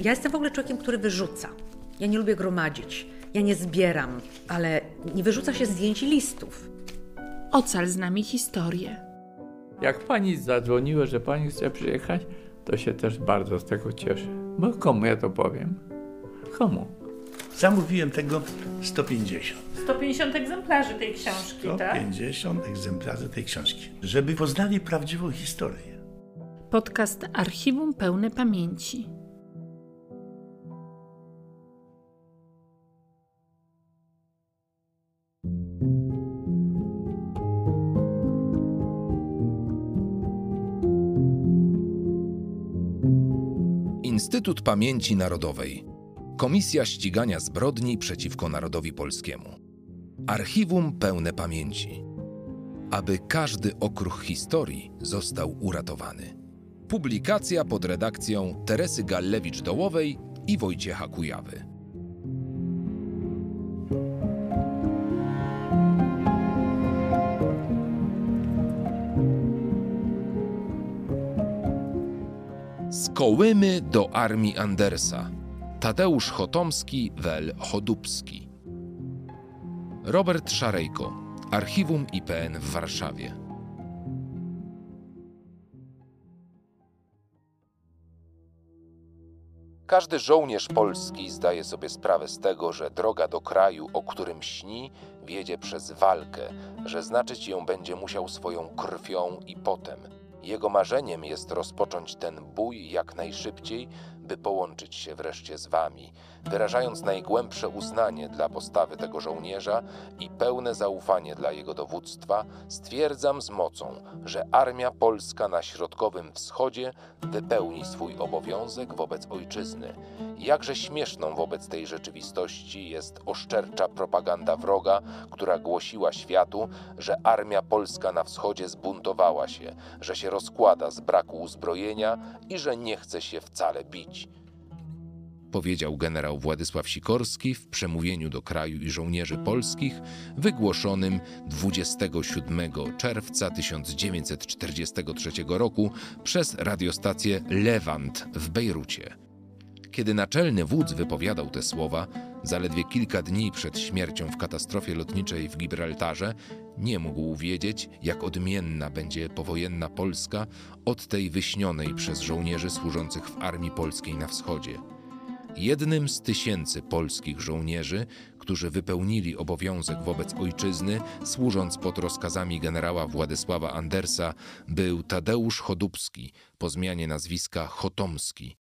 Ja jestem w ogóle człowiekiem, który wyrzuca. Ja nie lubię gromadzić. Ja nie zbieram, ale nie wyrzuca się zdjęć i listów. Ocal z nami historię. Jak pani zadzwoniła, że pani chce przyjechać, to się też bardzo z tego cieszę. Bo komu ja to powiem? Komu? Zamówiłem tego 150. 150 egzemplarzy tej książki, tak? 150 egzemplarzy tej książki. Żeby poznali prawdziwą historię. Podcast Archiwum Pełne Pamięci. Instytut Pamięci Narodowej. Komisja Ścigania Zbrodni przeciwko Narodowi Polskiemu. Archiwum pełne pamięci. Aby każdy okruch historii został uratowany. Publikacja pod redakcją Teresy Gallewicz-Dołowej i Wojciecha Kujawy. Z Kołymy do armii Andersa. Tadeusz Chotomski, Wel Chodubski. Robert Szarejko, Archiwum IPN w Warszawie. Każdy żołnierz polski zdaje sobie sprawę z tego, że droga do kraju, o którym śni, wiedzie przez walkę, że znaczyć ją będzie musiał swoją krwią i potem. Jego marzeniem jest rozpocząć ten bój jak najszybciej, by połączyć się wreszcie z wami, wyrażając najgłębsze uznanie dla postawy tego żołnierza i pełne zaufanie dla jego dowództwa, stwierdzam z mocą, że Armia Polska na Środkowym Wschodzie wypełni swój obowiązek wobec ojczyzny. Jakże śmieszną wobec tej rzeczywistości jest oszczercza propaganda wroga, która głosiła światu, że Armia Polska na Wschodzie zbuntowała się, że się rozkłada z braku uzbrojenia i że nie chce się wcale bić powiedział generał Władysław Sikorski w przemówieniu do kraju i żołnierzy polskich wygłoszonym 27 czerwca 1943 roku przez radiostację Lewant w Bejrucie. Kiedy naczelny wódz wypowiadał te słowa, zaledwie kilka dni przed śmiercią w katastrofie lotniczej w Gibraltarze, nie mógł wiedzieć, jak odmienna będzie powojenna Polska od tej wyśnionej przez żołnierzy służących w armii polskiej na wschodzie. Jednym z tysięcy polskich żołnierzy, którzy wypełnili obowiązek wobec ojczyzny, służąc pod rozkazami generała Władysława Andersa, był Tadeusz Chodubski, po zmianie nazwiska Chotomski.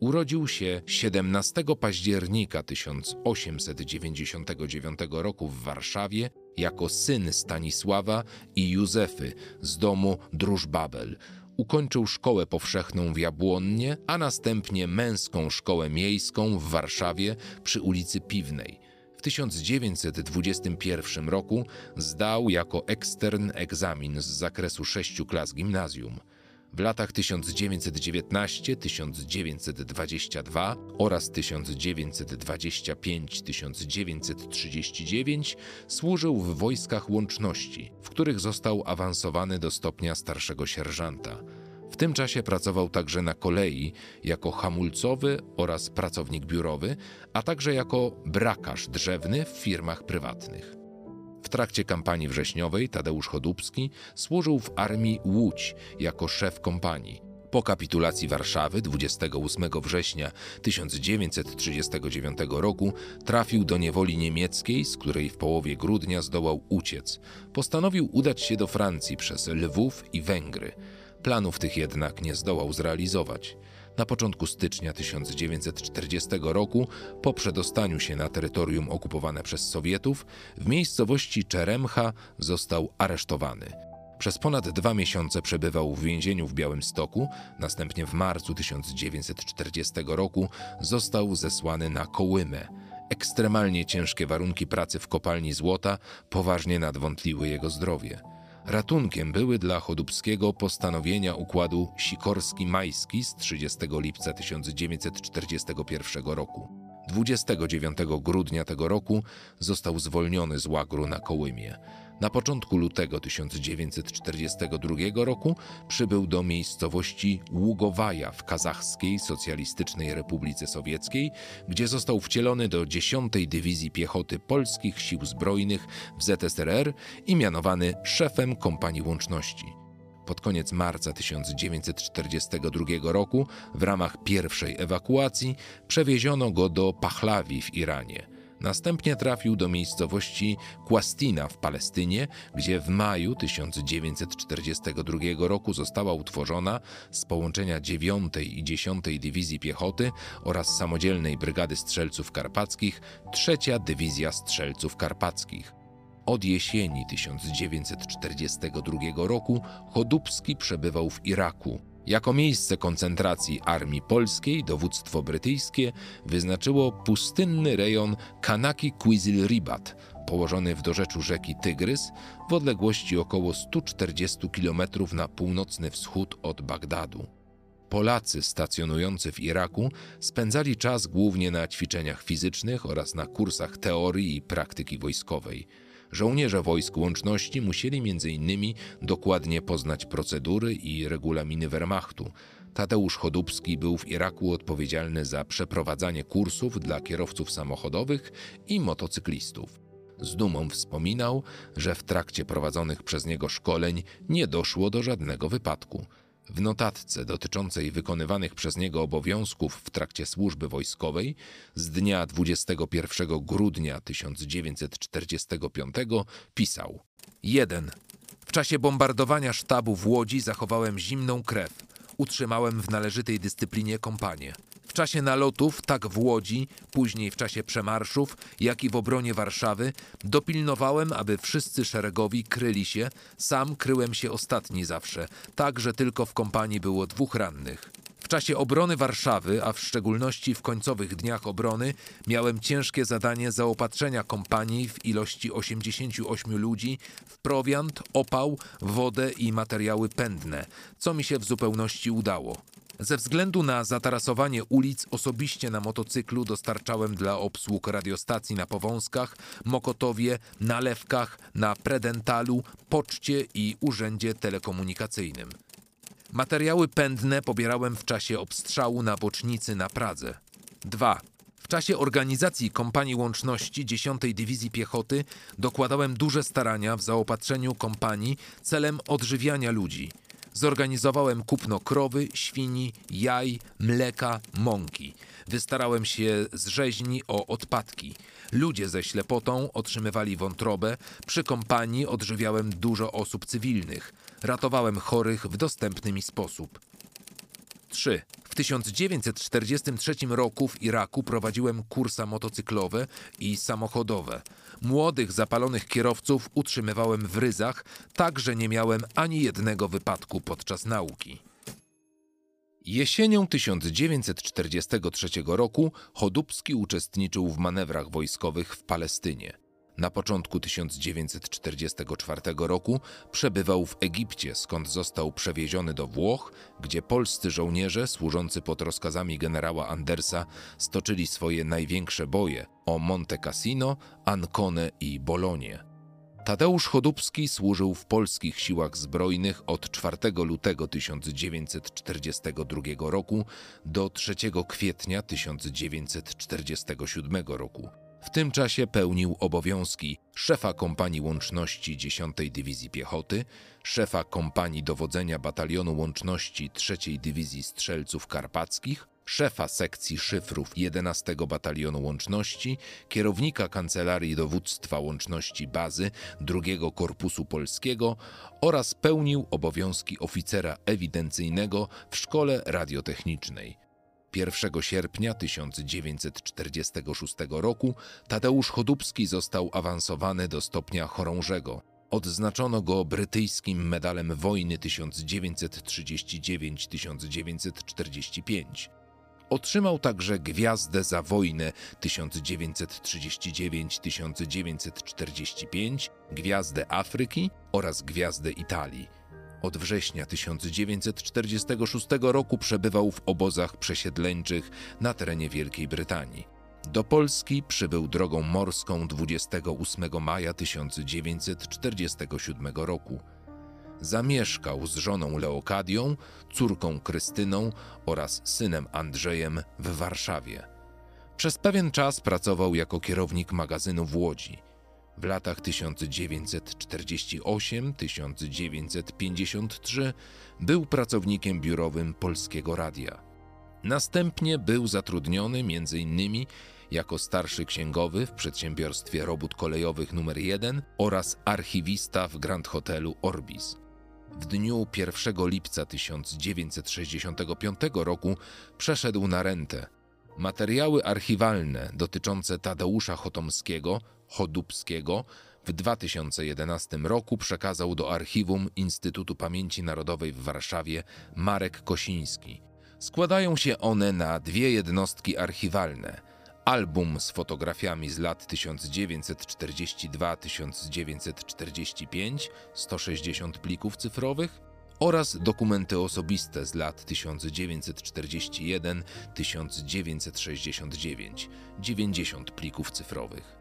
Urodził się 17 października 1899 roku w Warszawie jako syn Stanisława i Józefy z domu Drużbabel, Ukończył szkołę powszechną w Jabłonnie, a następnie męską szkołę miejską w Warszawie przy ulicy Piwnej. W 1921 roku zdał jako ekstern egzamin z zakresu sześciu klas gimnazjum. W latach 1919-1922 oraz 1925-1939 służył w wojskach łączności, w których został awansowany do stopnia starszego sierżanta. W tym czasie pracował także na kolei jako hamulcowy oraz pracownik biurowy, a także jako brakarz drzewny w firmach prywatnych. W trakcie kampanii wrześniowej Tadeusz Chodubski służył w armii Łódź jako szef kompanii. Po kapitulacji Warszawy 28 września 1939 roku trafił do niewoli niemieckiej, z której w połowie grudnia zdołał uciec. Postanowił udać się do Francji przez Lwów i Węgry. Planów tych jednak nie zdołał zrealizować. Na początku stycznia 1940 roku, po przedostaniu się na terytorium okupowane przez Sowietów, w miejscowości Czeremcha został aresztowany. Przez ponad dwa miesiące przebywał w więzieniu w Białymstoku, następnie w marcu 1940 roku został zesłany na Kołymę. Ekstremalnie ciężkie warunki pracy w kopalni złota poważnie nadwątliły jego zdrowie. Ratunkiem były dla Chodubskiego postanowienia układu Sikorski-Majski z 30 lipca 1941 roku. 29 grudnia tego roku został zwolniony z łagru na Kołymie. Na początku lutego 1942 roku przybył do miejscowości Ługowaja w Kazachskiej Socjalistycznej Republice Sowieckiej, gdzie został wcielony do 10 Dywizji Piechoty Polskich Sił Zbrojnych w ZSRR i mianowany szefem Kompanii Łączności. Pod koniec marca 1942 roku w ramach pierwszej ewakuacji przewieziono go do Pahlawi w Iranie – Następnie trafił do miejscowości Kwastina w Palestynie, gdzie w maju 1942 roku została utworzona z połączenia 9 i 10 Dywizji Piechoty oraz samodzielnej Brygady Strzelców Karpackich trzecia Dywizja Strzelców Karpackich. Od jesieni 1942 roku Chodubski przebywał w Iraku, jako miejsce koncentracji armii polskiej dowództwo brytyjskie wyznaczyło pustynny rejon Kanaki Quizil Ribat, położony w dorzeczu rzeki Tygrys w odległości około 140 km na północny wschód od Bagdadu. Polacy stacjonujący w Iraku spędzali czas głównie na ćwiczeniach fizycznych oraz na kursach teorii i praktyki wojskowej – Żołnierze wojsk łączności musieli m.in. dokładnie poznać procedury i regulaminy Wehrmachtu. Tadeusz Chodubski był w Iraku odpowiedzialny za przeprowadzanie kursów dla kierowców samochodowych i motocyklistów. Z dumą wspominał, że w trakcie prowadzonych przez niego szkoleń nie doszło do żadnego wypadku. W notatce dotyczącej wykonywanych przez niego obowiązków w trakcie służby wojskowej z dnia 21 grudnia 1945 pisał: 1. W czasie bombardowania sztabu w Łodzi zachowałem zimną krew. Utrzymałem w należytej dyscyplinie kompanię czasie nalotów, tak w Łodzi, później w czasie przemarszów, jak i w obronie Warszawy, dopilnowałem, aby wszyscy szeregowi kryli się, sam kryłem się ostatni zawsze, tak, że tylko w kompanii było dwóch rannych. W czasie obrony Warszawy, a w szczególności w końcowych dniach obrony, miałem ciężkie zadanie zaopatrzenia kompanii w ilości 88 ludzi w prowiant, opał, wodę i materiały pędne, co mi się w zupełności udało. Ze względu na zatarasowanie ulic osobiście na motocyklu dostarczałem dla obsług radiostacji na Powązkach, Mokotowie, Nalewkach, na Predentalu, Poczcie i Urzędzie Telekomunikacyjnym. Materiały pędne pobierałem w czasie obstrzału na bocznicy na Pradze. 2. W czasie organizacji kompanii łączności 10 Dywizji Piechoty dokładałem duże starania w zaopatrzeniu kompanii celem odżywiania ludzi – Zorganizowałem kupno krowy, świni, jaj, mleka, mąki. Wystarałem się z rzeźni o odpadki. Ludzie ze ślepotą otrzymywali wątrobę, przy kompanii odżywiałem dużo osób cywilnych. Ratowałem chorych w dostępny mi sposób. 3. W 1943 roku w Iraku prowadziłem kursa motocyklowe i samochodowe. Młodych, zapalonych kierowców utrzymywałem w ryzach, tak że nie miałem ani jednego wypadku podczas nauki. Jesienią 1943 roku Chodubski uczestniczył w manewrach wojskowych w Palestynie. Na początku 1944 roku przebywał w Egipcie, skąd został przewieziony do Włoch, gdzie polscy żołnierze służący pod rozkazami generała Andersa stoczyli swoje największe boje o Monte Cassino, Ancone i Bolonie. Tadeusz Chodubski służył w polskich siłach zbrojnych od 4 lutego 1942 roku do 3 kwietnia 1947 roku. W tym czasie pełnił obowiązki szefa kompanii łączności 10 Dywizji Piechoty, szefa kompanii dowodzenia batalionu łączności 3 Dywizji Strzelców Karpackich, szefa sekcji szyfrów 11 Batalionu Łączności, kierownika Kancelarii Dowództwa Łączności Bazy II Korpusu Polskiego oraz pełnił obowiązki oficera ewidencyjnego w Szkole Radiotechnicznej. 1 sierpnia 1946 roku Tadeusz Chodubski został awansowany do stopnia chorążego. Odznaczono go brytyjskim medalem wojny 1939-1945. Otrzymał także Gwiazdę za wojnę 1939-1945, Gwiazdę Afryki oraz Gwiazdę Italii. Od września 1946 roku przebywał w obozach przesiedleńczych na terenie Wielkiej Brytanii. Do Polski przybył drogą morską 28 maja 1947 roku. Zamieszkał z żoną Leokadią, córką Krystyną oraz synem Andrzejem w Warszawie. Przez pewien czas pracował jako kierownik magazynu w Łodzi. W latach 1948-1953 był pracownikiem biurowym Polskiego Radia. Następnie był zatrudniony m.in. jako starszy księgowy w przedsiębiorstwie robót kolejowych nr 1 oraz archiwista w Grand Hotelu Orbis. W dniu 1 lipca 1965 roku przeszedł na rentę. Materiały archiwalne dotyczące Tadeusza Chotomskiego, Chodubskiego w 2011 roku przekazał do archiwum Instytutu Pamięci Narodowej w Warszawie Marek Kosiński. Składają się one na dwie jednostki archiwalne: album z fotografiami z lat 1942-1945, 160 plików cyfrowych, oraz dokumenty osobiste z lat 1941-1969, 90 plików cyfrowych.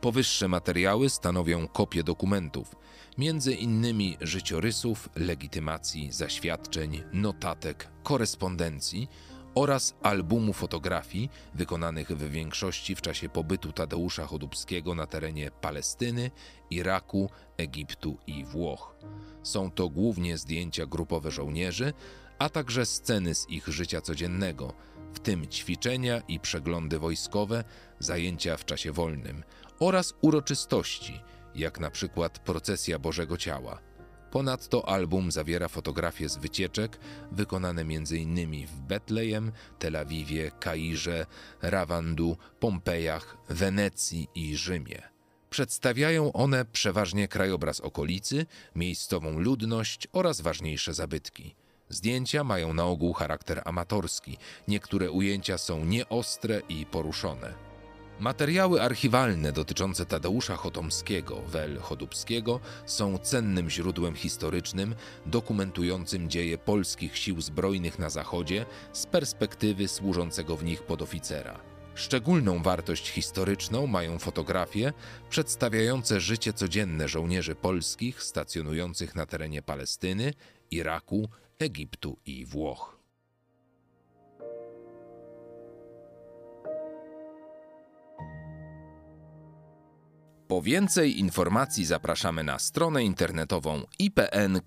Powyższe materiały stanowią kopie dokumentów, między innymi życiorysów, legitymacji, zaświadczeń, notatek, korespondencji oraz albumu fotografii wykonanych w większości w czasie pobytu Tadeusza Chodubskiego na terenie Palestyny, Iraku, Egiptu i Włoch. Są to głównie zdjęcia grupowe żołnierzy, a także sceny z ich życia codziennego, w tym ćwiczenia i przeglądy wojskowe, zajęcia w czasie wolnym oraz uroczystości, jak na przykład procesja Bożego Ciała. Ponadto album zawiera fotografie z wycieczek wykonane m.in. w Betlejem, Tel Awiwie, Kairze, Rawandu, Pompejach, Wenecji i Rzymie. Przedstawiają one przeważnie krajobraz okolicy, miejscową ludność oraz ważniejsze zabytki. Zdjęcia mają na ogół charakter amatorski, niektóre ujęcia są nieostre i poruszone. Materiały archiwalne dotyczące Tadeusza Chotomskiego, Wel Chodubskiego są cennym źródłem historycznym dokumentującym dzieje polskich sił zbrojnych na Zachodzie z perspektywy służącego w nich podoficera. Szczególną wartość historyczną mają fotografie przedstawiające życie codzienne żołnierzy polskich stacjonujących na terenie Palestyny, Iraku, Egiptu i Włoch. Po więcej informacji zapraszamy na stronę internetową ipn.pl.